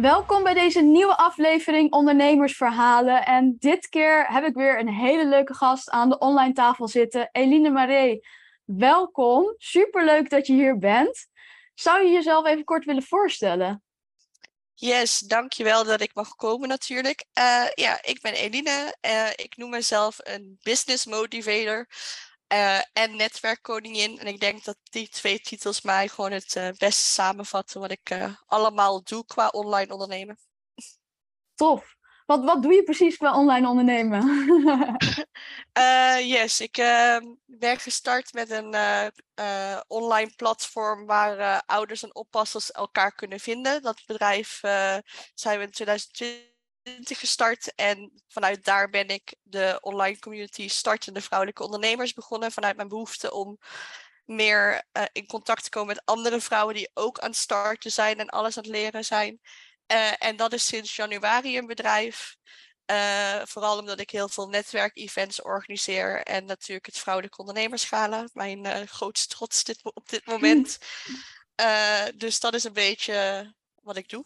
Welkom bij deze nieuwe aflevering Ondernemersverhalen. En dit keer heb ik weer een hele leuke gast aan de online tafel zitten, Eline Maree. Welkom, superleuk dat je hier bent. Zou je jezelf even kort willen voorstellen? Yes, dankjewel dat ik mag komen natuurlijk. Uh, ja, ik ben Eline. Uh, ik noem mezelf een business motivator uh, en netwerkkoningin. En ik denk dat die twee titels mij gewoon het uh, beste samenvatten wat ik uh, allemaal doe qua online ondernemen. Tof. Wat, wat doe je precies qua online ondernemen? yes, ik ehm, ben gestart met een online platform waar ouders en oppassers elkaar kunnen vinden. Dat bedrijf zijn we in 2020 gestart. En vanuit daar ben ik de online community startende vrouwelijke ondernemers begonnen. Vanuit mijn behoefte om meer uh, in contact te komen met andere vrouwen die ook aan het starten zijn en alles aan het leren zijn. Uh, en dat is sinds januari een bedrijf. Uh, vooral omdat ik heel veel netwerkevents organiseer en natuurlijk het Vrouwelijke Ondernemerschalen, mijn grootste trots dit, op dit moment. dus dat is een beetje wat ik doe.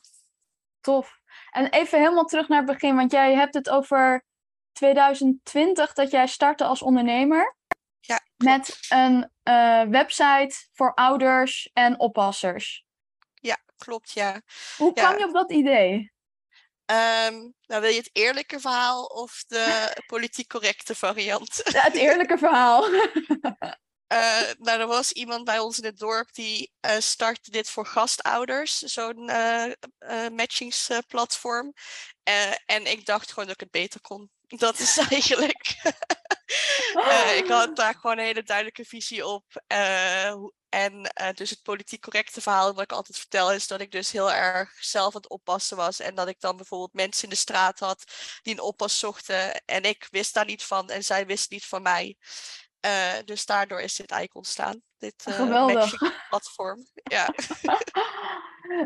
Tof. En even helemaal terug naar het begin, want jij hebt het over 2020 dat jij startte als ondernemer. Ja, met een uh, website voor ouders en oppassers. Ja, klopt, ja. Hoe ja. kwam je op dat idee? Um, nou, wil je het eerlijke verhaal of de politiek correcte variant? Ja, het eerlijke verhaal. Uh, nou, er was iemand bij ons in het dorp die uh, startte dit voor gastouders, zo'n uh, matchingsplatform. en ik dacht gewoon dat ik het beter kon. Dat is eigenlijk. ik had daar gewoon een hele duidelijke visie op. en dus het politiek correcte verhaal wat ik altijd vertel is dat ik dus heel erg zelf aan het oppassen was. En dat ik dan bijvoorbeeld mensen in de straat had die een oppas zochten. En ik wist daar niet van en zij wist niet van mij. Uh, dus daardoor is dit eigenlijk ontstaan. Dit uh, Geweldig. platform. ja.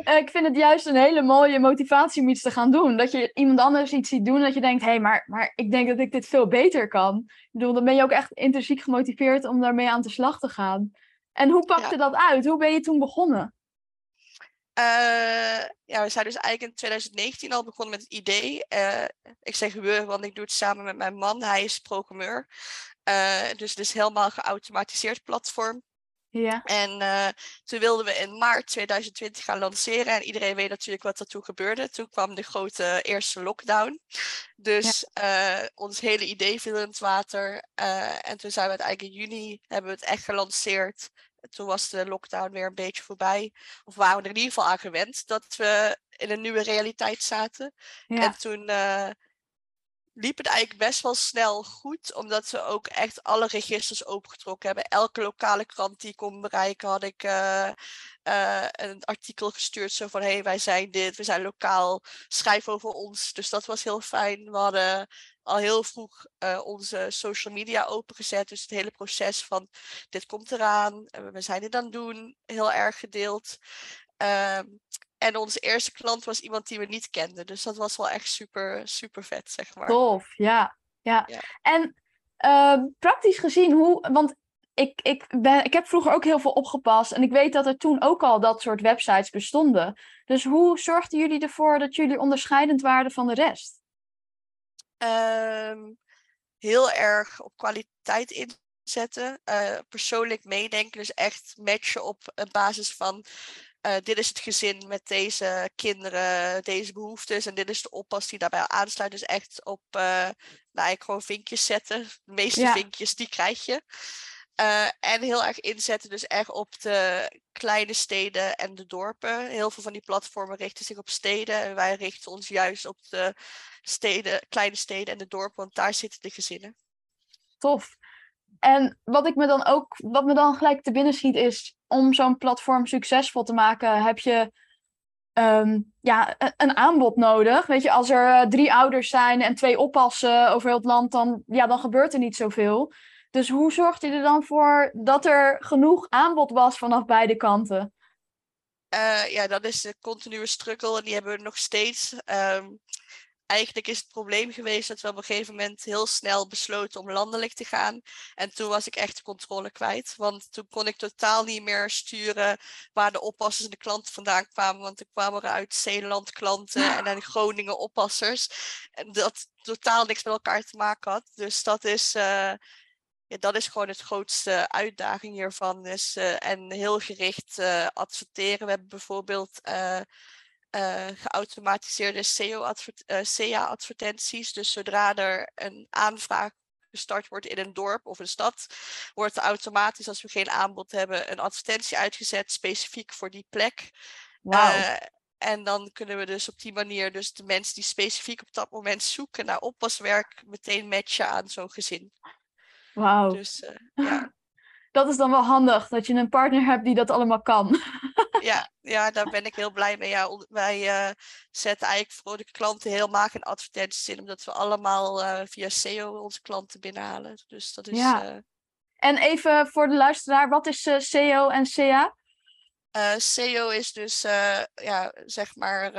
ik vind het juist een hele mooie motivatie om iets te gaan doen. Dat je iemand anders iets ziet doen dat je denkt, hé, hey, maar, maar ik denk dat ik dit veel beter kan. Ik bedoel, dan ben je ook echt intrinsiek gemotiveerd om daarmee aan de slag te gaan. En hoe pakte ja. dat uit? Hoe ben je toen begonnen? Uh, ja, we zijn dus eigenlijk in 2019 al begonnen met het idee. Uh, ik zeg we, want ik doe het samen met mijn man. Hij is programmeur. Uh, dus het is helemaal geautomatiseerd platform. Ja. En uh, toen wilden we in maart 2020 gaan lanceren. En iedereen weet natuurlijk wat er toen gebeurde. Toen kwam de grote eerste lockdown. Dus ja. uh, ons hele idee viel in het water. en toen zijn we het eigenlijk in juni hebben we het echt gelanceerd. Toen was de lockdown weer een beetje voorbij. Of waren we er in ieder geval aan gewend dat we in een nieuwe realiteit zaten. Ja. En toen liep het eigenlijk best wel snel goed, omdat we ook echt alle registers opengetrokken hebben. Elke lokale krant die ik kon bereiken, had ik uh, uh, een artikel gestuurd. Zo van: hé, hey, wij zijn dit, we zijn lokaal, schrijf over ons. Dus dat was heel fijn. We hadden al heel vroeg uh, onze social media opengezet. Dus het hele proces van: dit komt eraan, we zijn dit aan het doen, heel erg gedeeld. Um, en onze eerste klant was iemand die we niet kenden. Dus dat was wel echt super, super vet, zeg maar. Tof, ja. ja. ja. En uh, praktisch gezien, hoe. Want ik, ik, ben, ik heb vroeger ook heel veel opgepast. En ik weet dat er toen ook al dat soort websites bestonden. Dus hoe zorgden jullie ervoor dat jullie onderscheidend waren van de rest? Um, heel erg op kwaliteit inzetten. Uh, persoonlijk meedenken. Dus echt matchen op basis van uh, dit is het gezin met deze kinderen, deze behoeftes en dit is de oppas die daarbij aansluit. Dus echt op, uh, nou eigenlijk gewoon vinkjes zetten. De meeste ja. vinkjes, die krijg je. Uh, en heel erg inzetten dus echt op de kleine steden en de dorpen. Heel veel van die platformen richten zich op steden. En wij richten ons juist op de steden, kleine steden en de dorpen, want daar zitten de gezinnen. Tof. En wat ik me dan ook, wat me dan gelijk te binnen schiet is, om zo'n platform succesvol te maken, heb je ehm, ja, een, een aanbod nodig. Weet je, als er eh, drie ouders zijn en twee oppassen over heel het land, dan, ja, dan gebeurt er niet zoveel. Dus hoe zorgt je er dan voor dat er genoeg aanbod was vanaf beide kanten? Uh, ja, dat is de continue struggle en die hebben we nog steeds. Um, eigenlijk is het probleem geweest dat we op een gegeven moment heel snel besloten om landelijk te gaan. En toen was ik echt de controle kwijt. Want toen kon ik totaal niet meer sturen waar de oppassers en de klanten vandaan kwamen. Want er kwamen er uit Zeeland klanten en dan Groningen oppassers. En dat totaal niks met elkaar te maken had. Dus dat is. Uh, ja, dat is gewoon het grootste uitdaging hiervan. Is, uh, en heel gericht uh, adverteren. We hebben bijvoorbeeld uh, geautomatiseerde SEO-advertenties. dus zodra er een aanvraag gestart wordt in een dorp of een stad, wordt er automatisch, als we geen aanbod hebben, een advertentie uitgezet specifiek voor die plek. Wow. Uh, en dan kunnen we dus op die manier dus de mensen die specifiek op dat moment zoeken naar oppaswerk meteen matchen aan zo'n gezin. Wauw. Dus, ja. Dat is dan wel handig, dat je een partner hebt die dat allemaal kan. Ja, ja, daar ben ik heel blij mee. Ja, wij uh, zetten eigenlijk voor de klanten helemaal geen advertenties in, omdat we allemaal uh, via SEO onze klanten binnenhalen. Dus dat is. Ja. Uh... En even voor de luisteraar, wat is SEO en CA? SEO is dus, ja, zeg maar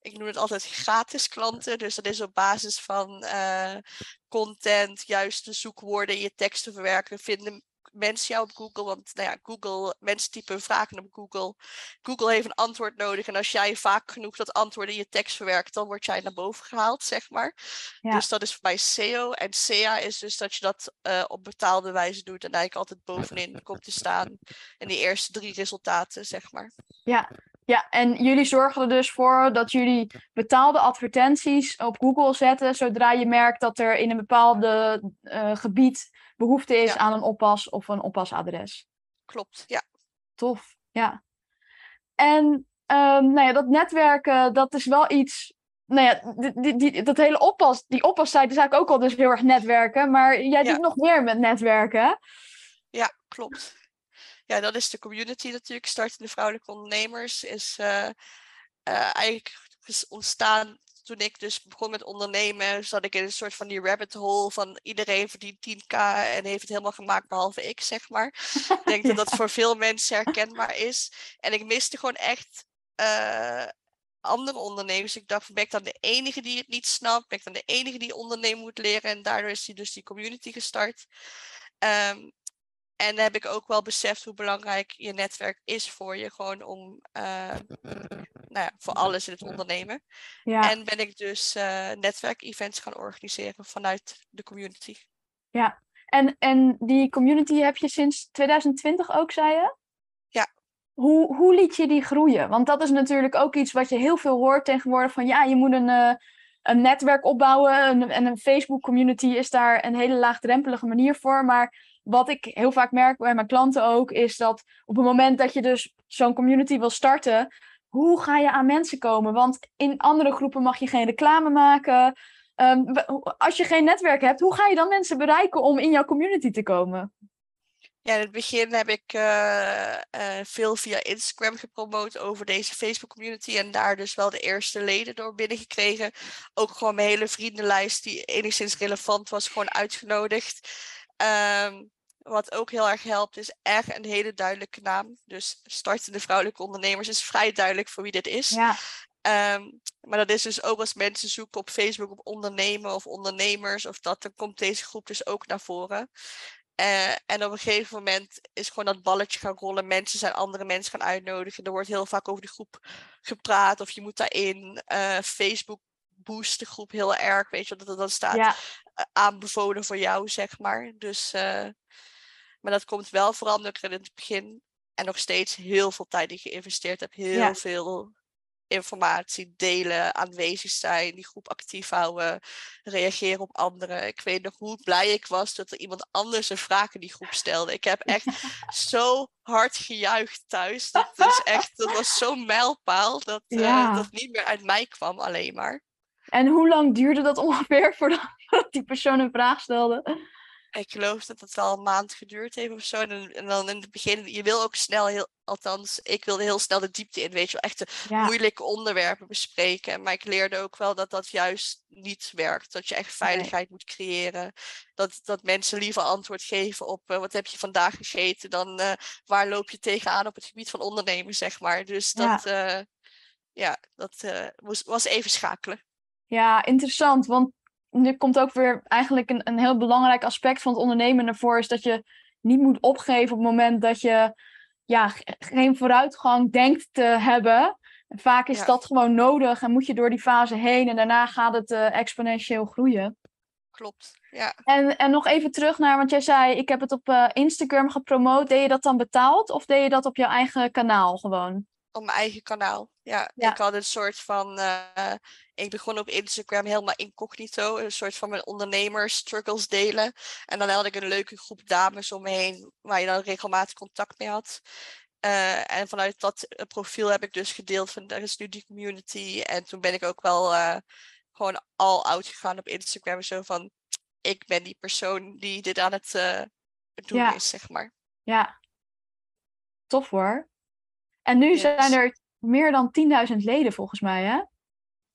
ik noem het altijd gratis klanten. Dus dat is op basis van uh, content, juiste zoekwoorden in je teksten verwerken, vinden mensen jou op Google. Want nou ja, Google, mensen typen vragen op Google. Google heeft een antwoord nodig. En als jij vaak genoeg dat antwoord in je tekst verwerkt, dan word jij naar boven gehaald, zeg maar. Dus dat is bij SEO. En SEA is dus dat je dat uh, op betaalde wijze doet. En eigenlijk altijd bovenin komt te staan. En die eerste drie resultaten, zeg maar. Ja, ja, en jullie zorgen er dus voor dat jullie betaalde advertenties op Google zetten zodra je merkt dat er in een bepaalde uh, gebied behoefte is aan een oppas of een oppasadres. Klopt, ja. Tof, ja. En um, nou ja, dat netwerken, dat is wel iets. Nou ja, die, die, dat hele oppas, die oppassite is eigenlijk ook al dus heel erg netwerken, maar jij doet nog meer met netwerken. Ja, klopt. Ja, dat is de community natuurlijk. Startende vrouwelijke ondernemers is uh, uh, eigenlijk ontstaan toen ik dus begon met ondernemen, zat ik in een soort van die rabbit hole van iedereen verdient 10k en heeft het helemaal gemaakt behalve ik, zeg maar. ik denk dat dat voor veel mensen herkenbaar is. En ik miste gewoon echt uh, andere ondernemers. Ik dacht, ben ik dan de enige die het niet snapt? Ben ik dan de enige die ondernemen moet leren? En daardoor is die dus die community gestart. Um, en heb ik ook wel beseft hoe belangrijk je netwerk is voor je. Gewoon om, uh, nou ja, voor alles in het ondernemen. Ja. En ben ik dus uh, netwerkevents gaan organiseren vanuit de community. Ja, en, en die community heb je sinds 2020 ook, zei je? Ja. Hoe, hoe liet je die groeien? Want dat is natuurlijk ook iets wat je heel veel hoort tegenwoordig. Van ja, je moet een, uh, een netwerk opbouwen. En een Facebook community is daar een hele laagdrempelige manier voor. Maar wat ik heel vaak merk bij mijn klanten ook, is dat op het moment dat je dus zo'n community wil starten, hoe ga je aan mensen komen? Want in andere groepen mag je geen reclame maken. Um, als je geen netwerk hebt, hoe ga je dan mensen bereiken om in jouw community te komen? Ja, in het begin heb ik uh, uh, veel via Instagram gepromoot over deze Facebook community en daar dus wel de eerste leden door binnengekregen. Ook gewoon mijn hele vriendenlijst die enigszins relevant was, gewoon uitgenodigd. Um, wat ook heel erg helpt, is echt een hele duidelijke naam. Dus startende vrouwelijke ondernemers is vrij duidelijk voor wie dit is. Ja. Um, maar dat is dus ook als mensen zoeken op Facebook op ondernemen of ondernemers of dat, dan komt deze groep dus ook naar voren. Uh, en op een gegeven moment is gewoon dat balletje gaan rollen. Mensen zijn andere mensen gaan uitnodigen. Er wordt heel vaak over de groep gepraat of je moet daarin. Uh, Facebook boost de groep heel erg. Weet je dat er dan staat ja. uh, aanbevolen voor jou, zeg maar. Dus maar dat komt wel vooral omdat ik er in het begin en nog steeds heel veel tijd in geïnvesteerd heb. Heel veel informatie delen, aanwezig zijn, die groep actief houden, reageren op anderen. Ik weet nog hoe blij ik was dat er iemand anders een vraag in die groep stelde. Ik heb echt zo hard gejuicht thuis. Dat, is echt, dat was zo'n mijlpaal dat uh, dat niet meer uit mij kwam alleen maar. En hoe lang duurde dat ongeveer voordat die persoon een vraag stelde? Ik geloof dat het wel een maand geduurd heeft of zo. En, en dan in het begin, je wil ook snel heel, althans, ik wilde heel snel de diepte in, weet je wel, echt de moeilijke onderwerpen bespreken. Maar ik leerde ook wel dat dat juist niet werkt. Dat je echt veiligheid moet creëren. Dat, dat mensen liever antwoord geven op uh, wat heb je vandaag gegeten dan uh, waar loop je tegenaan op het gebied van ondernemen, zeg maar. Dus dat, ja, uh, ja, dat was, was even schakelen. Ja, interessant. Want nu komt ook weer eigenlijk een, een heel belangrijk aspect van het ondernemen naar voren, is dat je niet moet opgeven op het moment dat je ja, geen vooruitgang denkt te hebben. Vaak is dat gewoon nodig en moet je door die fase heen en daarna gaat het uh, exponentieel groeien. Klopt, ja. En, en nog even terug naar, want jij zei, ik heb het op uh, Instagram gepromoot. Deed je dat dan betaald of deed je dat op jouw eigen kanaal gewoon? Op mijn eigen kanaal, ja. Ik had een soort van, uh, ik begon op Instagram helemaal incognito, een soort van mijn ondernemers struggles delen. En dan had ik een leuke groep dames om me heen waar je dan regelmatig contact mee had. Uh, en vanuit dat profiel heb ik dus gedeeld van er is nu die community. En toen ben ik ook wel uh, gewoon al out gegaan op Instagram. Zo van ik ben die persoon die dit aan het doen is, zeg maar. Ja, tof hoor. En nu zijn er meer dan 10.000 leden volgens mij, hè?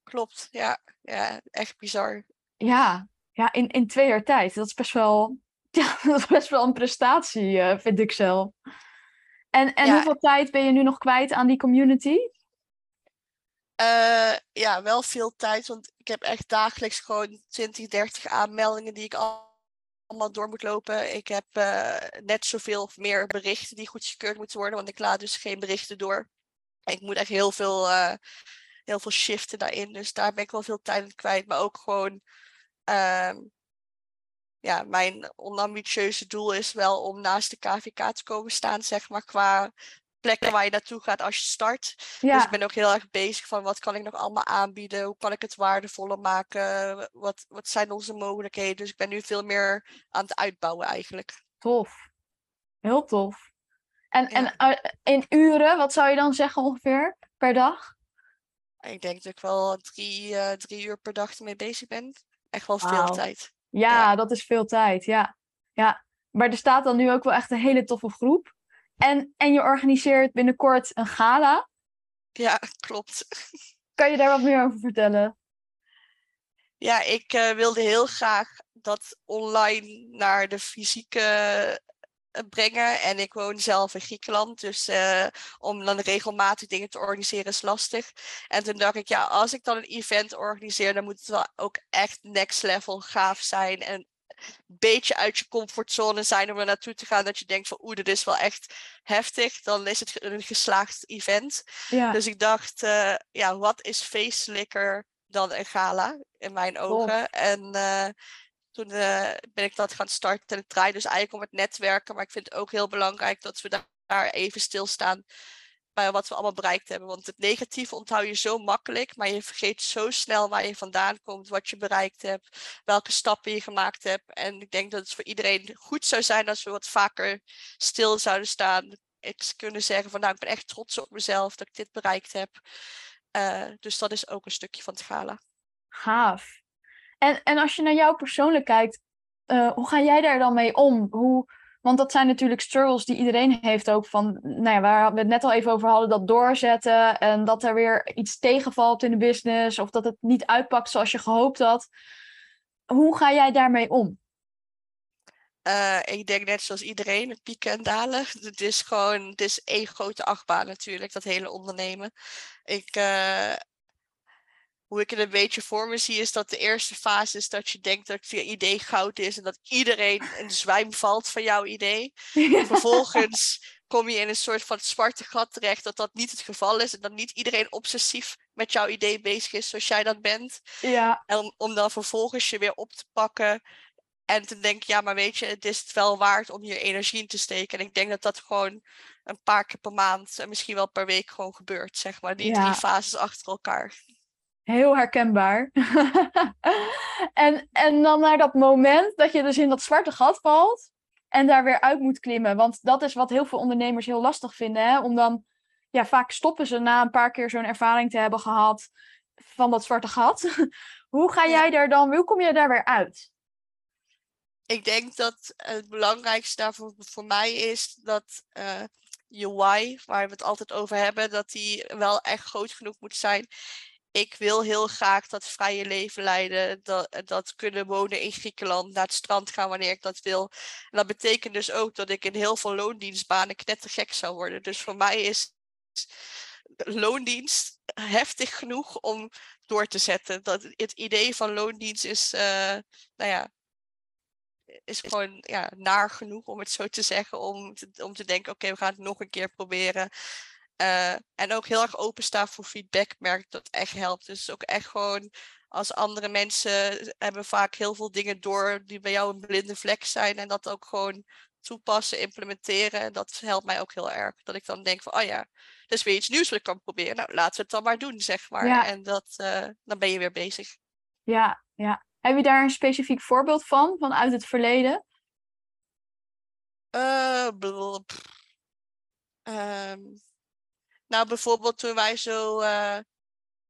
Klopt, ja. Ja, echt bizar. Ja, ja in, in twee jaar tijd. Dat is best wel, ja, dat is best wel een prestatie, uh, vind ik zelf. En, en hoeveel tijd ben je nu nog kwijt aan die community? Uh, ja, wel veel tijd, want ik heb echt dagelijks gewoon 20, 30 aanmeldingen die ik allemaal door moet lopen. Ik heb uh, net zoveel of meer berichten die goedgekeurd moeten worden, want ik laat dus geen berichten door. Ik moet echt heel veel uh, heel veel shiften daarin. Dus daar ben ik wel veel tijd aan kwijt. Maar ook gewoon, uh, ja, mijn onambitieuze doel is wel om naast de KVK te komen staan, zeg maar, qua plekken waar je naartoe gaat als je start. Dus ik ben ook heel erg bezig van wat kan ik nog allemaal aanbieden? Hoe kan ik het waardevoller maken? Wat, wat zijn onze mogelijkheden? Dus ik ben nu veel meer aan het uitbouwen eigenlijk. Tof. Heel tof. En, en uh, in uren, wat zou je dan zeggen ongeveer per dag? Ik denk dat ik wel drie, uh, drie uur per dag ermee bezig ben. Echt wel veel tijd. Ja, ja, dat is veel tijd. Ja. ja. Maar er staat dan nu ook wel echt een hele toffe groep. En, en je organiseert binnenkort een gala. Ja, klopt. Kan je daar wat meer over vertellen? Ja, ik uh, wilde heel graag dat online naar de fysieke eh, brengen. En ik woon zelf in Griekenland, dus uh, om dan regelmatig dingen te organiseren is lastig. En toen dacht ik, ja, als ik dan een event organiseer, dan moet het wel ook echt next level gaaf zijn. En beetje uit je comfortzone zijn om er naartoe te gaan. Dat je denkt van oeh, dit is wel echt heftig. Dan is het een geslaagd event. Ja. Dus ik dacht, uh, ja, wat is feestelijker dan een gala in mijn ogen? Oh. En toen uh, ben ik dat gaan starten. En het draait dus eigenlijk om het netwerken. Maar ik vind het ook heel belangrijk dat we daar even stilstaan bij wat we allemaal bereikt hebben. Want het negatieve onthoud je zo makkelijk, maar je vergeet zo snel waar je vandaan komt, wat je bereikt hebt, welke stappen je gemaakt hebt. En ik denk dat het voor iedereen goed zou zijn als we wat vaker stil zouden staan. Ik kunnen zeggen van nou, ik ben echt trots op mezelf dat ik dit bereikt heb. Uh, dus dat is ook een stukje van het gala. Gaaf. En, en als je naar jou persoonlijk kijkt, uh, hoe ga jij daar dan mee om? Hoe, want dat zijn natuurlijk struggles die iedereen heeft ook van, nou ja, waar we het net al even over hadden, dat doorzetten en dat er weer iets tegenvalt in de business of dat het niet uitpakt zoals je gehoopt had. Hoe ga jij daarmee om? Uh, ik denk net zoals iedereen, pieken en dalen. Het is gewoon, het is één grote achtbaan natuurlijk, dat hele ondernemen. Ik, uh, hoe ik het een beetje voor me zie, is dat de eerste fase is dat je denkt dat je idee goud is en dat iedereen in de zwijm valt van jouw idee. Vervolgens kom je in een soort van zwarte gat terecht dat dat niet het geval is en dat niet iedereen obsessief met jouw idee bezig is zoals jij dat bent. Ja. En om, om dan vervolgens je weer op te pakken en te denken, ja, maar weet je, het is het wel waard om hier energie in te steken. En ik denk dat dat gewoon een paar keer per maand en misschien wel per week gewoon gebeurt, zeg maar. Die drie fases achter elkaar. Heel herkenbaar. en, en dan naar dat moment dat je dus in dat zwarte gat valt en daar weer uit moet klimmen. Want dat is wat heel veel ondernemers heel lastig vinden. Hè? Om dan, ja, vaak stoppen ze na een paar keer zo'n ervaring te hebben gehad van dat zwarte gat. hoe ga jij daar dan, hoe kom je daar weer uit? ik denk dat het belangrijkste daarvoor voor mij is dat uh, je why, waar we het altijd over hebben, dat die wel echt groot genoeg moet zijn. Ik wil heel graag dat vrije leven leiden, dat, dat kunnen wonen in Griekenland, naar het strand gaan wanneer ik dat wil. En dat betekent dus ook dat ik in heel veel loondienstbanen knettergek zou worden. Dus voor mij is loondienst heftig genoeg om door te zetten. Dat het idee van loondienst is, uh, nou ja, is gewoon ja, naar genoeg, om het zo te zeggen, om te, om te denken, oké, we gaan het nog een keer proberen. Uh, en ook heel erg openstaan voor feedback, merk dat echt helpt. Dus ook echt gewoon als andere mensen hebben vaak heel veel dingen door die bij jou een blinde vlek zijn en dat ook gewoon toepassen, implementeren. Dat helpt mij ook heel erg. Dat ik dan denk van, oh ja, dat is weer iets nieuws wat ik kan proberen. Nou, laten we het dan maar doen, zeg maar. En dat, uh, dan ben je weer bezig. Ja, ja. Heb je daar een specifiek voorbeeld van, vanuit het verleden? Uh, um, nou, bijvoorbeeld toen wij zo uh,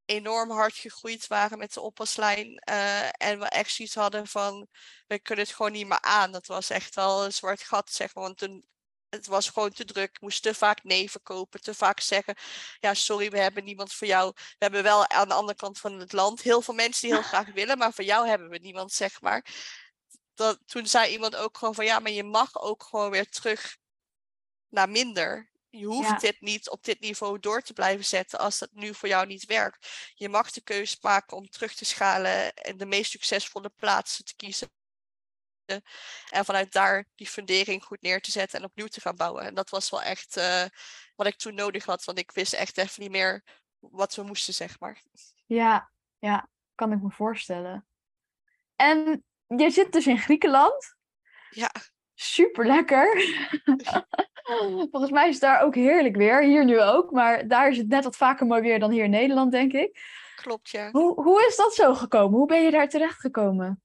enorm hard gegroeid waren met de oppaslijn. Uh, en we echt zoiets hadden van, we kunnen het gewoon niet meer aan. Dat was echt wel een zwart gat, zeg maar. Want toen, het was gewoon te druk. Ik moest te vaak nee verkopen. Te vaak zeggen, ja sorry, we hebben niemand voor jou. We hebben wel aan de andere kant van het land heel veel mensen die heel graag willen. Maar voor jou hebben we niemand, zeg maar. Dat, toen zei iemand ook gewoon van, ja, maar je mag ook gewoon weer terug naar minder. Je hoeft dit niet op dit niveau door te blijven zetten als dat nu voor jou niet werkt. Je mag de keuze maken om terug te schalen en de meest succesvolle plaatsen te kiezen. En vanuit daar die fundering goed neer te zetten en opnieuw te gaan bouwen. En dat was wel echt uh, wat ik toen nodig had, want ik wist echt even niet meer wat we moesten, zeg maar. Ja, ja, kan ik me voorstellen. En je zit dus in Griekenland. Ja. Super lekker. Volgens mij is het daar ook heerlijk weer. Hier nu ook. Maar daar is het net wat vaker mooi weer dan hier in Nederland, denk ik. Klopt, ja. Hoe, hoe is dat zo gekomen? Hoe ben je daar terecht gekomen?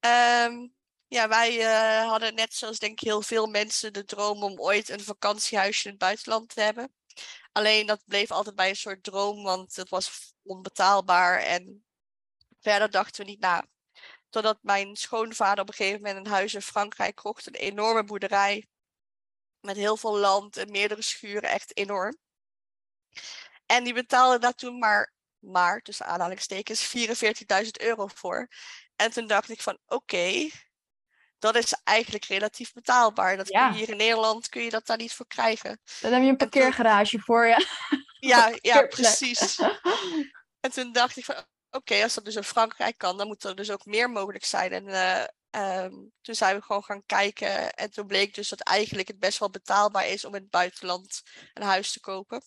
Um, ja, wij uh, hadden net zoals denk ik heel veel mensen de droom om ooit een vakantiehuisje in het buitenland te hebben. Alleen dat bleef altijd bij een soort droom, want het was onbetaalbaar. En verder dachten we niet na. Totdat mijn schoonvader op een gegeven moment een huis in Frankrijk kocht, een enorme boerderij met heel veel land en meerdere schuren, echt enorm. En die betaalde daar toen maar, maar tussen aanhalingstekens, 44.000 euro voor. En toen dacht ik van oké, dat is eigenlijk relatief betaalbaar. Dat kun je hier in Nederland kun je dat daar niet voor krijgen. Dan heb je een parkeergarage voor je. Ja, ja, precies. En toen dacht ik van oké, als dat dus in Frankrijk kan, dan moet er dus ook meer mogelijk zijn. En uh, Um, toen zijn we gewoon gaan kijken en toen bleek dus dat eigenlijk het best wel betaalbaar is om in het buitenland een huis te kopen.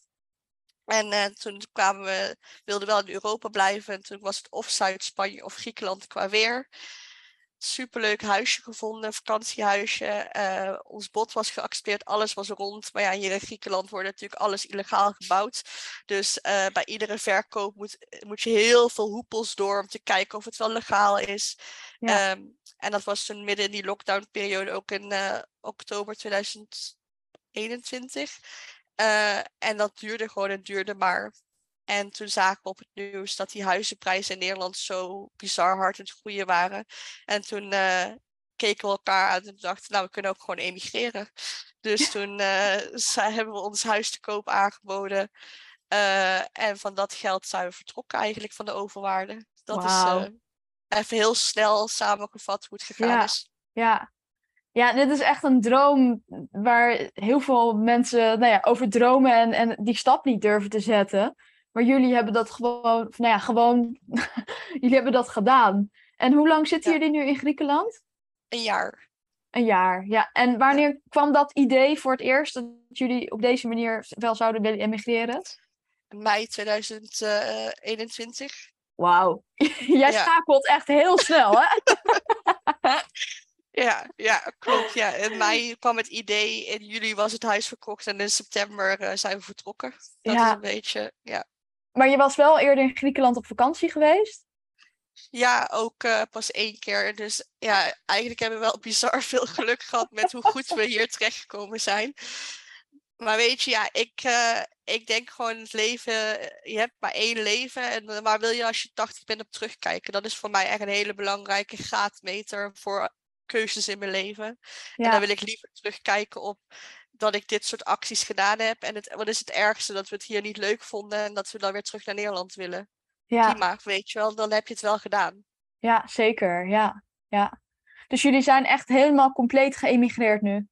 En uh, toen kwamen we, wilden wel in Europa blijven en toen was het of Zuid-Spanje of Griekenland qua weer superleuk huisje gevonden, vakantiehuisje. Uh, ons bod was geaccepteerd, alles was rond. Maar ja, hier in Griekenland wordt natuurlijk alles illegaal gebouwd. Dus uh, bij iedere verkoop moet, moet je heel veel hoepels door om te kijken of het wel legaal is. Ja. Um, en dat was toen midden in die lockdownperiode, ook in uh, oktober 2021. en dat duurde gewoon en duurde maar. En toen zagen we op het nieuws dat die huizenprijzen in Nederland zo bizar hard aan het groeien waren. En toen uh, keken we elkaar aan en dachten, nou, we kunnen ook gewoon emigreren. Dus toen uh, hebben we ons huis te koop aangeboden. Uh, en van dat geld zijn we vertrokken eigenlijk van de overwaarde. Dat wow. is even heel snel samengevat hoe het gegaan ja. is. Ja. Ja, dit is echt een droom waar heel veel mensen nou ja, over dromen en, en die stap niet durven te zetten. Maar jullie hebben dat gewoon, nou ja, gewoon, jullie hebben dat gedaan. En hoe lang zitten jullie nu in Griekenland? Een jaar. Een jaar, ja. En wanneer kwam dat idee voor het eerst dat jullie op deze manier wel zouden willen emigreren? Mei 2021. Wauw, jij schakelt echt heel snel, hè? Ja, ja, klopt. Ja. In mei kwam het idee, in juli was het huis verkocht en in september uh, zijn we vertrokken. Dat ja. is een beetje, ja. Maar je was wel eerder in Griekenland op vakantie geweest? Ja, ook uh, pas één keer. Dus ja, eigenlijk hebben we wel bizar veel geluk gehad met hoe goed we hier terechtgekomen zijn. Maar weet je, ja, ik, uh, ik denk gewoon het leven, je hebt maar één leven. En waar wil je als je 80 bent op terugkijken? Dat is voor mij echt een hele belangrijke graadmeter voor keuzes in mijn leven. En dan wil ik liever terugkijken op dat ik dit soort acties gedaan heb. En het, wat is het ergste? Dat we het hier niet leuk vonden en dat we dan weer terug naar Nederland willen. Ja. Prima, weet je wel, dan heb je het wel gedaan. Ja, zeker. Ja, ja. Dus jullie zijn echt helemaal compleet geëmigreerd nu?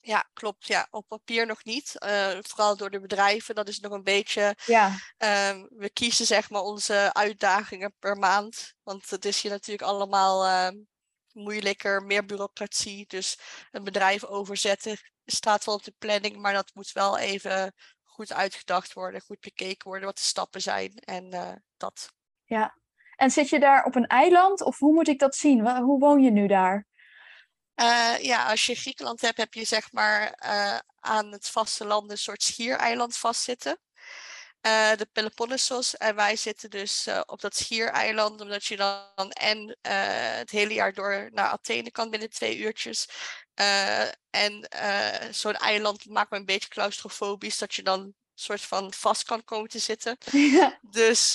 Ja, klopt. Ja, op papier nog niet. Uh, vooral door de bedrijven. Dat is nog een beetje. Ja. Um, we kiezen zeg maar onze uitdagingen per maand. Want het is hier natuurlijk allemaal uh, moeilijker, meer bureaucratie. Dus een bedrijf overzetten staat wel op de planning, maar dat moet wel even goed uitgedacht worden, goed bekeken worden, wat de stappen zijn en uh, dat. Ja, en zit je daar op een eiland of hoe moet ik dat zien? Hoe woon je nu daar? Uh, ja, als je Griekenland hebt, heb je zeg maar uh, aan het vasteland een soort schiereiland vastzitten. Uh, de Peloponnesos. En wij zitten dus op dat schiereiland, omdat je dan en het hele jaar door naar Athene kan binnen twee uurtjes. en zo'n eiland maakt me een beetje claustrofobisch, dat je dan soort van vast kan komen te zitten. Ja. Dus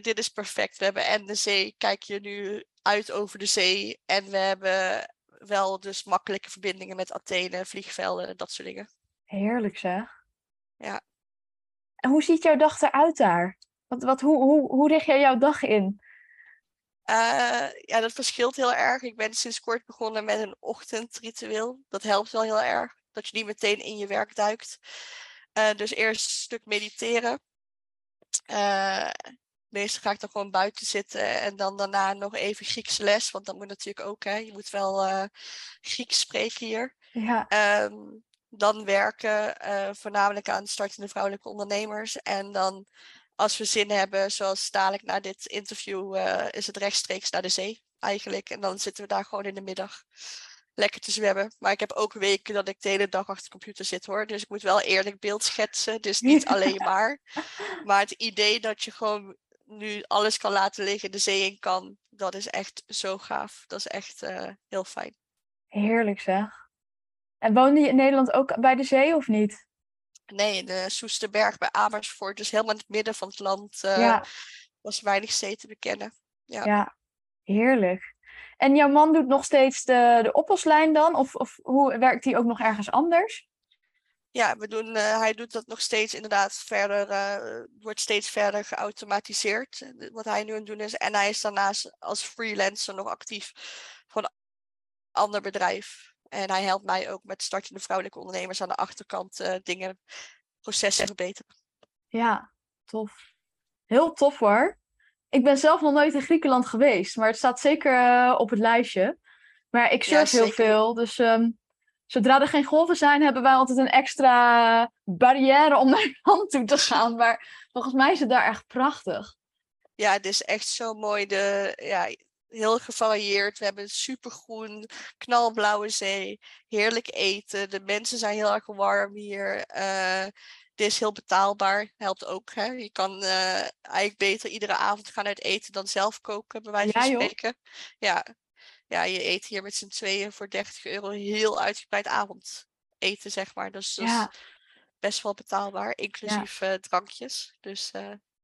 dit is perfect. We hebben en de zee, kijk je nu uit over de zee. En we hebben wel dus makkelijke verbindingen met Athene, vliegvelden, dat soort dingen. Heerlijk zeg. Ja. En hoe ziet jouw dag eruit daar? Wat, wat, hoe, hoe, hoe richt jij jouw dag in? Uh, ja, dat verschilt heel erg. Ik ben sinds kort begonnen met een ochtendritueel. Dat helpt wel heel erg. Dat je niet meteen in je werk duikt. Uh, dus eerst een stuk mediteren. Uh, meestal ga ik dan gewoon buiten zitten en dan daarna nog even Griekse les. Want dat moet natuurlijk ook, hè. Je moet wel Grieks spreken hier. Ja. Um, dan werken, uh, voornamelijk aan startende vrouwelijke ondernemers. En dan, als we zin hebben, zoals dadelijk na dit interview, uh, is het rechtstreeks naar de zee eigenlijk. En dan zitten we daar gewoon in de middag lekker te zwemmen. Maar ik heb ook weken dat ik de hele dag achter de computer zit hoor. Dus ik moet wel eerlijk beeld schetsen. Dus niet alleen maar. Maar het idee dat je gewoon nu alles kan laten liggen, de zee in kan, dat is echt zo gaaf. Dat is echt uh, heel fijn. Heerlijk zeg. En woonde je in Nederland ook bij de zee of niet? Nee, de Soesterberg bij Amersfoort. Dus helemaal in het midden van het land uh, ja. was weinig zee te bekennen. Ja. ja, heerlijk. En jouw man doet nog steeds de, de oploslijn dan? Of, of hoe werkt hij ook nog ergens anders? Ja, we doen, uh, hij doet dat nog steeds inderdaad verder, uh, wordt steeds verder geautomatiseerd, wat hij nu aan het doen is. En hij is daarnaast als freelancer nog actief voor een ander bedrijf. En hij helpt mij ook met startende vrouwelijke ondernemers aan de achterkant uh, dingen, processen verbeteren. Ja, tof. Heel tof hoor. Ik ben zelf nog nooit in Griekenland geweest, maar het staat zeker op het lijstje. Maar ik surf ja, heel veel, dus um, zodra er geen golven zijn, hebben wij altijd een extra barrière om naar land toe te gaan. Maar volgens mij is het daar echt prachtig. Ja, het is echt zo mooi. De, ja, heel gevarieerd. We hebben supergroen, knalblauwe zee, heerlijk eten. De mensen zijn heel erg warm hier. Uh, het is heel betaalbaar, helpt ook. Hè? Je kan uh, eigenlijk beter iedere avond gaan uit eten dan zelf koken, bij wijze van ja, spreken. Ja, ja, je eet hier met z'n tweeën voor 30 euro heel uitgebreid avondeten, zeg maar. Dus dat is best wel betaalbaar, inclusief ja. uh, drankjes. Dus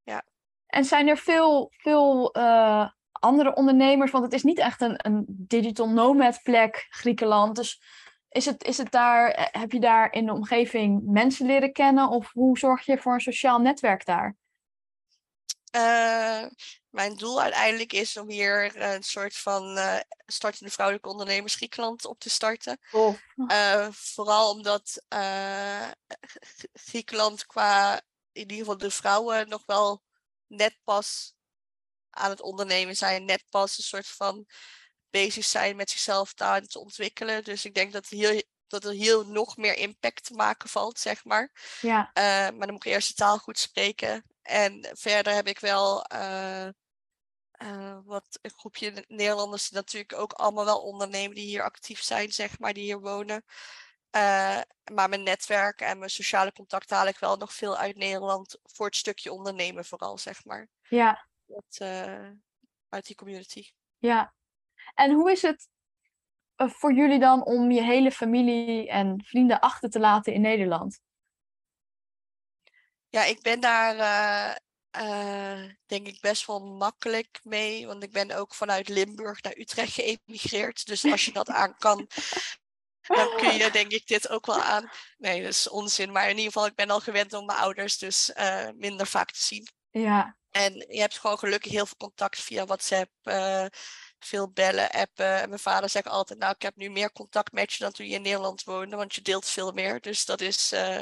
ja. En zijn er veel, veel uh, andere ondernemers? Want het is niet echt een, een digital nomad plek, Griekenland. Dus is het, is het daar, heb je daar in de omgeving mensen leren kennen? Of hoe zorg je voor een sociaal netwerk daar? Uh, mijn doel uiteindelijk is om hier een soort van uh, startende vrouwelijke ondernemers Griekenland op te starten. Oh. Uh, vooral omdat Griekenland qua in ieder geval de vrouwen nog wel net pas aan het ondernemen zijn, net pas een soort van bezig zijn met zichzelf daar te ontwikkelen. Dus ik denk dat dat er hier nog meer impact te maken valt, zeg maar. Ja. maar dan moet ik eerst de taal goed spreken. En verder heb ik wel uh, uh, wat een groepje Nederlanders die natuurlijk ook allemaal wel ondernemen die hier actief zijn, zeg maar, die hier wonen. Maar mijn netwerk en mijn sociale contacten haal ik wel nog veel uit Nederland voor het stukje ondernemen vooral, zeg maar. Ja. Dat, uit die community. Ja. En hoe is het voor jullie dan om je hele familie en vrienden achter te laten in Nederland? Ja, ik ben daar uh, uh, denk ik best wel makkelijk mee. Want ik ben ook vanuit Limburg naar Utrecht geëmigreerd. Dus als je dat aan kan, dan kun je denk ik dit ook wel aan. Nee, dat is onzin. Maar in ieder geval, ik ben al gewend om mijn ouders dus uh, minder vaak te zien. Ja. En je hebt gewoon gelukkig heel veel contact via WhatsApp. Uh, veel bellen, appen. En mijn vader zegt altijd, nou, ik heb nu meer contact met je dan toen je in Nederland woonde, want je deelt veel meer. Dus dat is uh,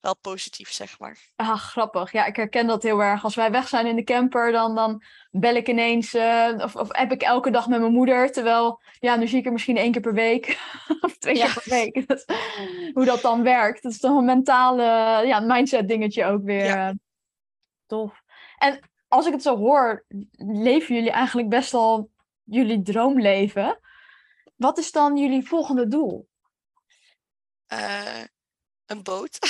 wel positief, zeg maar. Ah, grappig. Ja, ik herken dat heel erg. Als wij weg zijn in de camper, dan, dan bel ik ineens, uh, of, of app ik elke dag met mijn moeder. Terwijl, ja, nu zie ik er misschien één keer per week, of twee ja. keer per week. Dat, hoe dat dan werkt. Dat is toch een mentale, ja, mindset dingetje ook weer. Ja. Tof. En als ik het zo hoor, leven jullie eigenlijk best al jullie droomleven. Wat is dan jullie volgende doel? Uh, een boot.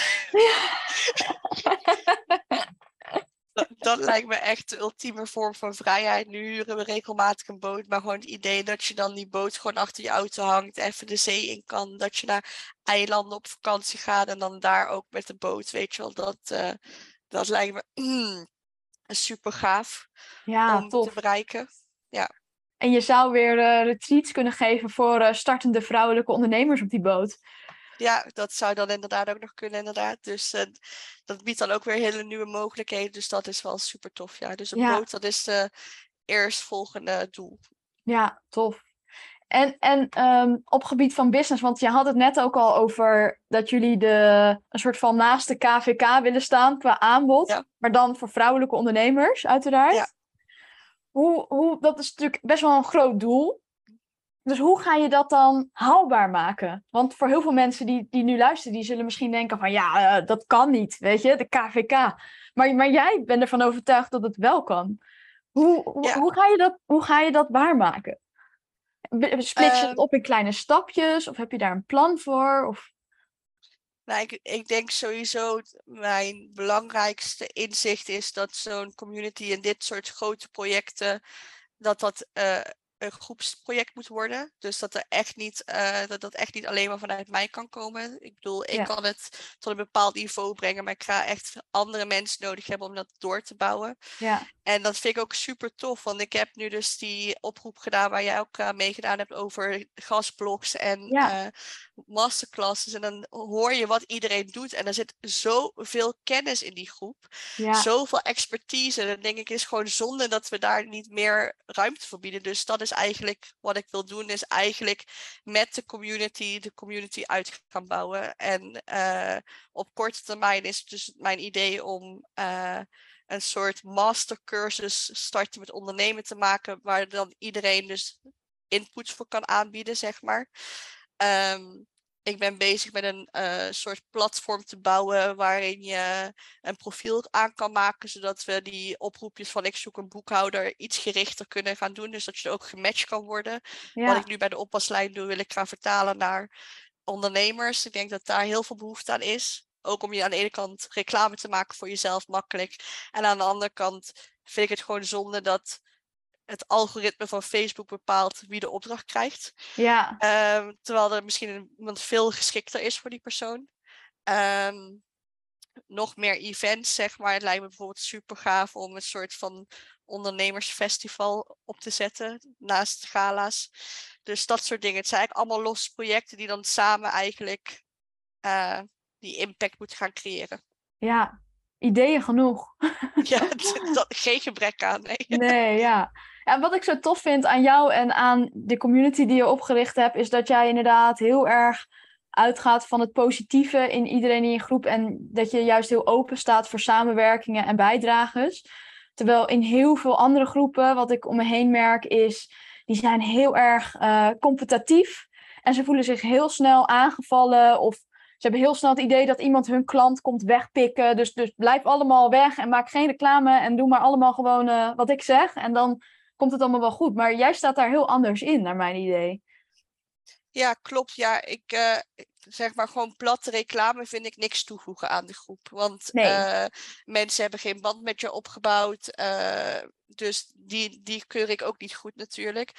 dat, dat, lijkt me echt de ultieme vorm van vrijheid. Nu huren we regelmatig een boot, maar gewoon het idee dat je dan die boot gewoon achter je auto hangt, even de zee in kan, dat je naar eilanden op vakantie gaat en dan daar ook met de boot, weet je wel, dat, uh, dat lijkt me mm, super gaaf ja, om tof. te bereiken. Ja. En je zou weer uh, retreats kunnen geven voor uh, startende vrouwelijke ondernemers op die boot. Ja, dat zou dan inderdaad ook nog kunnen, inderdaad. Dus uh, dat biedt dan ook weer hele nieuwe mogelijkheden. Dus dat is wel super tof, ja. Dus een ja. boot, dat is het eerstvolgende doel. Ja, tof. En, en um, op gebied van business, want je had het net ook al over dat jullie de, een soort van naast de KVK willen staan qua aanbod. Ja. Maar dan voor vrouwelijke ondernemers, uiteraard. Ja. Hoe, hoe, dat is natuurlijk best wel een groot doel. Dus hoe ga je dat dan haalbaar maken? Want voor heel veel mensen die, die nu luisteren, die zullen misschien denken van ja, uh, dat kan niet, weet je, de KVK. Maar, maar jij bent ervan overtuigd dat het wel kan. Hoe, hoe, Ja. hoe, ga, je dat, hoe ga je dat waarmaken? Be- Split je Ehm. het op in kleine stapjes? Of heb je daar een plan voor? Of... Nou, ik, ik denk sowieso, mijn belangrijkste inzicht is dat zo'n community en dit soort grote projecten, dat dat eh, een groepsproject moet worden. Dus dat, er echt niet, eh, dat dat echt niet alleen maar vanuit mij kan komen. Ik bedoel, ik Ja. kan het tot een bepaald niveau brengen, maar ik ga echt andere mensen nodig hebben om dat door te bouwen. Ja, En dat vind ik ook super tof, want ik heb nu dus die oproep gedaan waar jij ook aan meegedaan hebt over gastblogs en Ja. eh, masterclasses. En dan hoor je wat iedereen doet en er zit zoveel kennis in die groep, ja, zoveel expertise. En dan denk ik, is gewoon zonde dat we daar niet meer ruimte voor bieden. Dus dat is eigenlijk wat ik wil doen, is eigenlijk met de community de community uit gaan bouwen. En eh, op korte termijn is dus mijn idee om eh, een soort mastercursus starten met ondernemen te maken, waar dan iedereen dus inputs voor kan aanbieden, zeg maar. Ehm, ik ben bezig met een eh, soort platform te bouwen waarin je een profiel aan kan maken, zodat we die oproepjes van ik zoek een boekhouder iets gerichter kunnen gaan doen. Dus dat je ook gematcht kan worden. Wat ik nu bij de oppaslijn doe, wil ik gaan vertalen naar ondernemers. Ik denk dat daar heel veel behoefte aan is. Ook om je aan de ene kant reclame te maken voor jezelf makkelijk. En aan de andere kant vind ik het gewoon zonde dat het algoritme van Facebook bepaalt wie de opdracht krijgt. ja, Ehm, terwijl er misschien iemand veel geschikter is voor die persoon. Ehm, nog meer events, zeg maar. Het lijkt me bijvoorbeeld super gaaf om een soort van ondernemersfestival op te zetten naast gala's. Dus dat soort dingen. Het zijn eigenlijk allemaal losse projecten die dan samen eigenlijk eh, die impact moeten gaan creëren. ja. Ideeën genoeg. ja, dat, geen gebrek aan. Nee. Nee, ja. En wat ik zo tof vind aan jou en aan de community die je opgericht hebt, is dat jij inderdaad heel erg uitgaat van het positieve in iedereen in je groep en dat je juist heel open staat voor samenwerkingen en bijdrages. Terwijl in heel veel andere groepen, wat ik om me heen merk, is die zijn heel erg eh, competitief en ze voelen zich heel snel aangevallen of hebben heel snel het idee dat iemand hun klant komt wegpikken. Dus, dus blijf allemaal weg en maak geen reclame en doe maar allemaal gewoon eh, wat ik zeg. En dan komt het allemaal wel goed. Maar jij staat daar heel anders in, naar mijn idee. Ja, klopt. Ja, ik eh, zeg maar gewoon platte reclame vind ik niks toevoegen aan de groep. Want Nee. eh, mensen hebben geen band met je opgebouwd. dus die, die keur ik ook niet goed natuurlijk.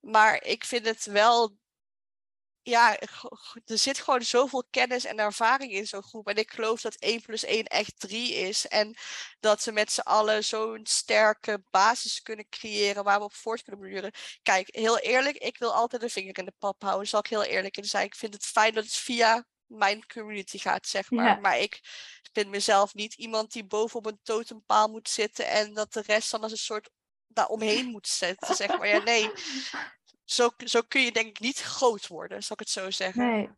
Maar ik vind het wel ja, er zit gewoon zoveel kennis en ervaring in zo'n groep. En ik geloof dat 1 plus 1 echt 3 is. En dat we met z'n allen zo'n sterke basis kunnen creëren waar we op voort kunnen borduren. Kijk, heel eerlijk, ik wil altijd een vinger in de pap houden. Zal ik heel eerlijk in zijn. Ik vind het fijn dat het via mijn community gaat, zeg maar. Maar ik vind mezelf niet iemand die boven op een totempaal moet zitten en dat de rest dan als een soort daar omheen moet zetten, zeg maar. Ja, nee. Zo, zo kun je denk ik niet groot worden, zal ik het zo zeggen. Nee,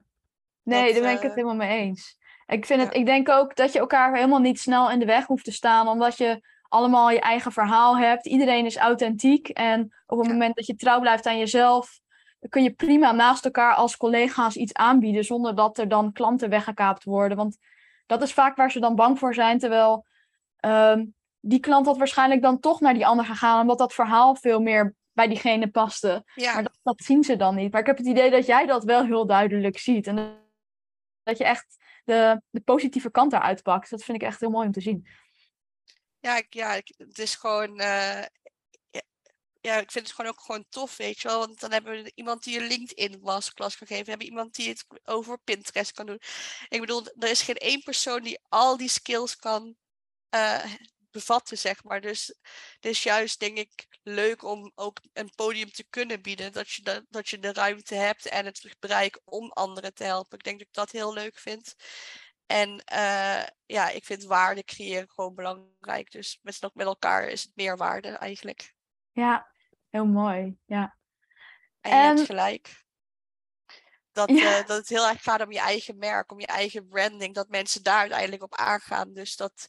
nee daar ben ik het eh, helemaal mee eens. Ik, vind het, ik denk ook dat je elkaar helemaal niet snel in de weg hoeft te staan, omdat je allemaal je eigen verhaal hebt. Iedereen is authentiek. En op het moment dat je trouw blijft aan jezelf, kun je prima naast elkaar als collega's iets aanbieden, zonder dat er dan klanten weggekaapt worden. Want dat is vaak waar ze dan bang voor zijn. Terwijl ehm, die klant had waarschijnlijk dan toch naar die ander gegaan, omdat dat verhaal veel meer bij diegene paste. Maar dat, dat, zien ze dan niet. Maar ik heb het idee dat jij dat wel heel duidelijk ziet. En dat je echt de, de positieve kant eruit pakt. Dat vind ik echt heel mooi om te zien. Ja, ja het is gewoon. Uh, ja, ik vind het gewoon ook gewoon tof, weet je wel. Want dan hebben we iemand die een LinkedIn masterclass kan geven. We hebben iemand die het over Pinterest kan doen. Ik bedoel, er is geen één persoon die al die skills kan uh, bevatten, zeg maar. Dus is juist, denk ik, leuk om ook een podium te kunnen bieden. Dat je de, dat je de ruimte hebt en het bereik om anderen te helpen. Ik denk dat ik dat heel leuk vind. En uh, ja, ik vind waarde creëren gewoon belangrijk. Dus met, met elkaar is het meer waarde eigenlijk. Ja, heel mooi. Ja. En je hebt gelijk. Dat, ja. uh, dat het heel erg gaat om je eigen merk, om je eigen branding. Dat mensen daar uiteindelijk op aangaan. Dus dat,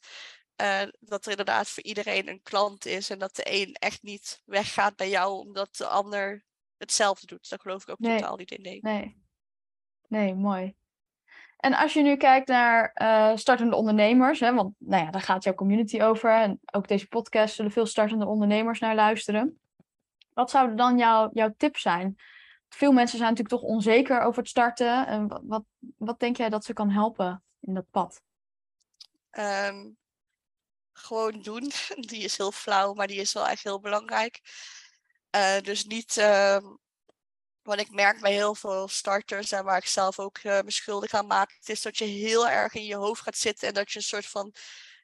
uh, dat er inderdaad voor iedereen een klant is. En dat de een echt niet weggaat bij jou omdat de ander hetzelfde doet. Dat geloof ik ook totaal niet in. Nee. nee. Nee, mooi. En als je nu kijkt naar uh, startende ondernemers, hè, want nou ja, daar gaat jouw community over. En ook deze podcast zullen veel startende ondernemers naar luisteren. Wat zouden dan jouw, jouw tips zijn? Veel mensen zijn natuurlijk toch onzeker over het starten. En wat, wat, wat denk jij dat ze kan helpen in dat pad? Um, gewoon doen. Die is heel flauw, maar die is wel echt heel belangrijk. Uh, dus niet, uh, wat ik merk bij heel veel starters en waar ik zelf ook uh, me schuldig aan maak, is dat je heel erg in je hoofd gaat zitten en dat je een soort van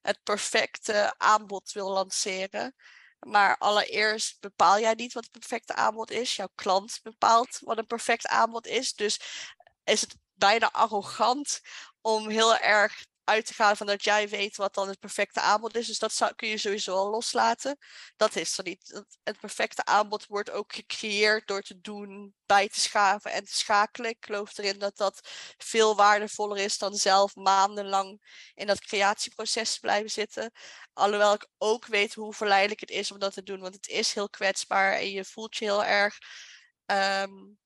het perfecte aanbod wil lanceren. Maar allereerst bepaal jij niet wat het perfecte aanbod is. Jouw klant bepaalt wat een perfect aanbod is. Dus is het bijna arrogant om heel erg uit te gaan van dat jij weet wat dan het perfecte aanbod is. Dus dat zou, kun je sowieso al loslaten. Dat is er niet. Het perfecte aanbod wordt ook gecreëerd door te doen, bij te schaven en te schakelen. Ik geloof erin dat dat veel waardevoller is dan zelf maandenlang in dat creatieproces blijven zitten. Alhoewel ik ook weet hoe verleidelijk het is om dat te doen, want het is heel kwetsbaar en je voelt je heel erg. Um,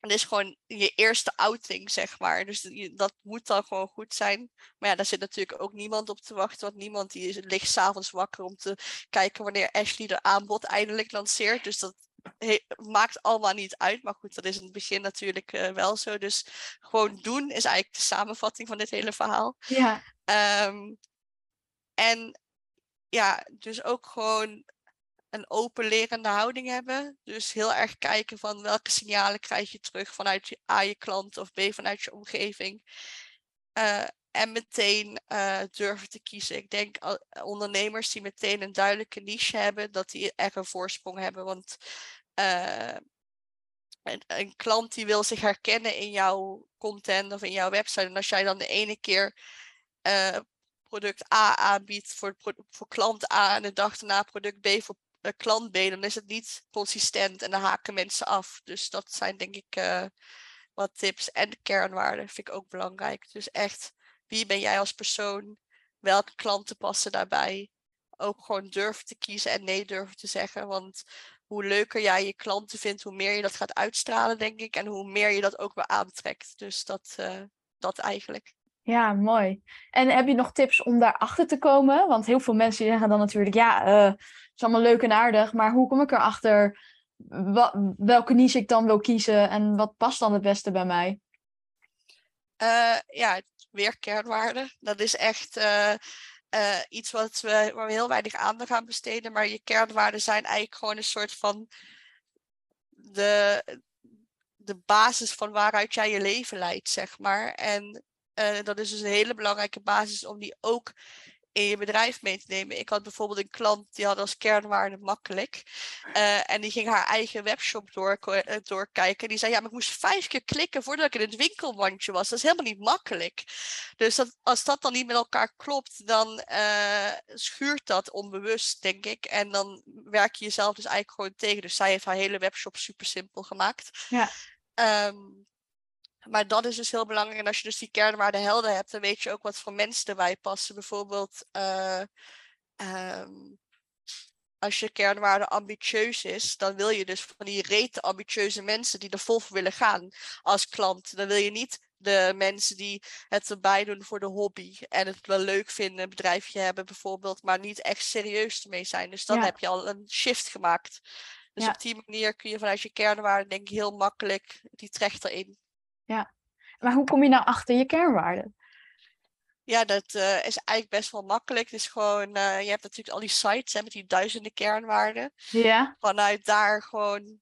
het is gewoon je eerste outing, zeg maar. Dus dat moet dan gewoon goed zijn. Maar ja, daar zit natuurlijk ook niemand op te wachten. Want niemand die ligt s'avonds wakker om te kijken wanneer Ashley de aanbod eindelijk lanceert. Dus dat maakt allemaal niet uit. Maar goed, dat is in het begin natuurlijk uh, wel zo. Dus gewoon doen is eigenlijk de samenvatting van dit hele verhaal. Ja. Um, en ja, dus ook gewoon een open lerende houding hebben. Dus heel erg kijken van welke signalen krijg je terug vanuit je, A, je klant of B, vanuit je omgeving. Uh, en meteen uh, durven te kiezen. Ik denk uh, ondernemers die meteen een duidelijke niche hebben, dat die echt een voorsprong hebben. Want een, een, klant die wil zich herkennen in jouw content of in jouw website. En als jij dan de ene keer product A aanbiedt voor, voor klant A en de dag daarna product B voor klant ben, dan is het niet consistent en dan haken mensen af. Dus dat zijn denk ik uh, wat tips. En de kernwaarden vind ik ook belangrijk. Dus echt, wie ben jij als persoon? Welke klanten passen daarbij? Ook gewoon durven te kiezen en nee durven te zeggen. Want hoe leuker jij je klanten vindt, hoe meer je dat gaat uitstralen, denk ik. En hoe meer je dat ook weer aantrekt. Dus dat, uh, dat eigenlijk. Ja, mooi. En heb je nog tips om daarachter te komen? Want heel veel mensen zeggen dan natuurlijk, ja, uh, het is allemaal leuk en aardig, maar hoe kom ik erachter welke niche ik dan wil kiezen en wat past dan het beste bij mij? Uh, ja, weer kernwaarden. Dat is echt uh, iets wat we, waar we heel weinig aandacht aan besteden, maar je kernwaarden zijn eigenlijk gewoon een soort van de, de basis van waaruit jij je leven leidt, zeg maar. En uh, dat is dus een hele belangrijke basis om die ook in je bedrijf mee te nemen. Ik had bijvoorbeeld een klant die had als kernwaarde makkelijk. Uh, en die ging haar eigen webshop door, uh, doorkijken. Die zei, ja, maar ik moest vijf keer klikken voordat ik in het winkelmandje was. Dat is helemaal niet makkelijk. Dus dat, als dat dan niet met elkaar klopt, dan uh, schuurt dat onbewust, denk ik. En dan werk je jezelf dus eigenlijk gewoon tegen. Dus zij heeft haar hele webshop super simpel gemaakt. Ja. Um, maar dat is dus heel belangrijk. En als je dus die kernwaarden helder hebt, dan weet je ook wat voor mensen erbij passen. Bijvoorbeeld, uh, um, als je kernwaarde ambitieus is, dan wil je dus van die rete ambitieuze mensen die er vol voor willen gaan als klant. Dan wil je niet de mensen die het erbij doen voor de hobby en het wel leuk vinden, een bedrijfje hebben bijvoorbeeld, maar niet echt serieus ermee zijn. Dus dan ja. heb je al een shift gemaakt. Dus ja. op die manier kun je vanuit je kernwaarden denk ik heel makkelijk die trechter in. Ja, maar hoe kom je nou achter je kernwaarden? Ja, dat uh, is eigenlijk best wel makkelijk. Het is gewoon, uh, je hebt natuurlijk al die sites hè, met die duizenden kernwaarden. Ja. Vanuit daar gewoon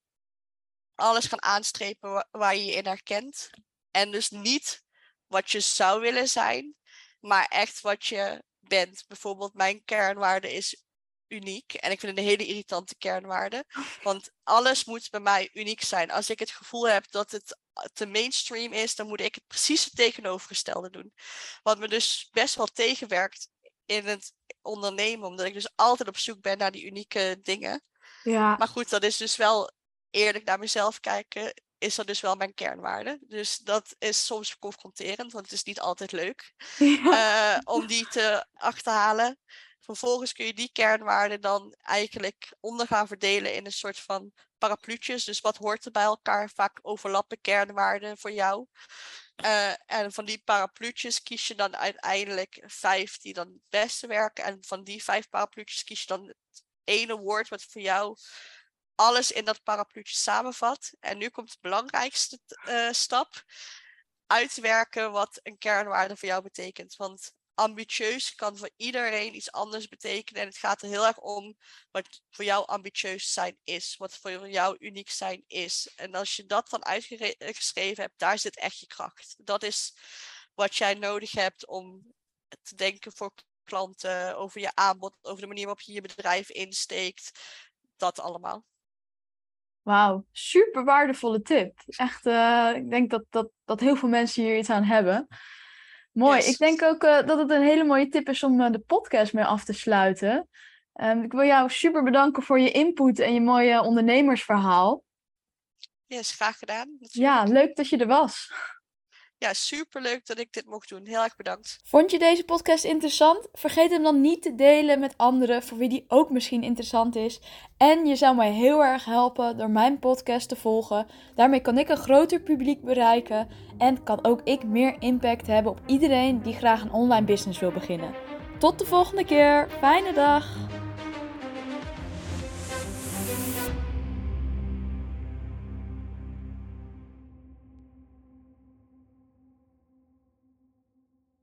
alles gaan aanstrepen wa waar je je in herkent. En dus niet wat je zou willen zijn, maar echt wat je bent. Bijvoorbeeld mijn kernwaarde is uniek. En ik vind het een hele irritante kernwaarde. Want alles moet bij mij uniek zijn. Als ik het gevoel heb dat het te mainstream is, dan moet ik het precies het tegenovergestelde doen. Wat me dus best wel tegenwerkt in het ondernemen, omdat ik dus altijd op zoek ben naar die unieke dingen. Ja. Maar goed, dat is dus wel eerlijk naar mezelf kijken, is dat dus wel mijn kernwaarde. Dus dat is soms confronterend, want het is niet altijd leuk ja. uh, om die te achterhalen. Vervolgens kun je die kernwaarden dan eigenlijk onder gaan verdelen in een soort van parapluutjes. Dus wat hoort er bij elkaar? Vaak overlappen kernwaarden voor jou. Uh, en van die parapluutjes kies je dan uiteindelijk vijf die dan het beste werken. En van die vijf parapluutjes kies je dan het ene woord wat voor jou alles in dat parapluutje samenvat. En nu komt de belangrijkste uh, stap. Uitwerken wat een kernwaarde voor jou betekent. Want ambitieus kan voor iedereen iets anders betekenen. En het gaat er heel erg om wat voor jou ambitieus zijn is. Wat voor jou uniek zijn is. En als je dat dan uitgeschreven hebt, daar zit echt je kracht. Dat is wat jij nodig hebt om te denken voor klanten, over je aanbod, over de manier waarop je je bedrijf insteekt. Dat allemaal. Wauw, super waardevolle tip. Echt, uh, ik denk dat, dat, dat heel veel mensen hier iets aan hebben. Mooi. Yes. Ik denk ook uh, dat het een hele mooie tip is om uh, de podcast mee af te sluiten. Um, ik wil jou super bedanken voor je input en je mooie ondernemersverhaal. Yes, graag gedaan. Natuurlijk. Ja, leuk dat je er was. Ja, super leuk dat ik dit mocht doen. Heel erg bedankt. Vond je deze podcast interessant? Vergeet hem dan niet te delen met anderen voor wie die ook misschien interessant is. En je zou mij heel erg helpen door mijn podcast te volgen. Daarmee kan ik een groter publiek bereiken en kan ook ik meer impact hebben op iedereen die graag een online business wil beginnen. Tot de volgende keer. Fijne dag.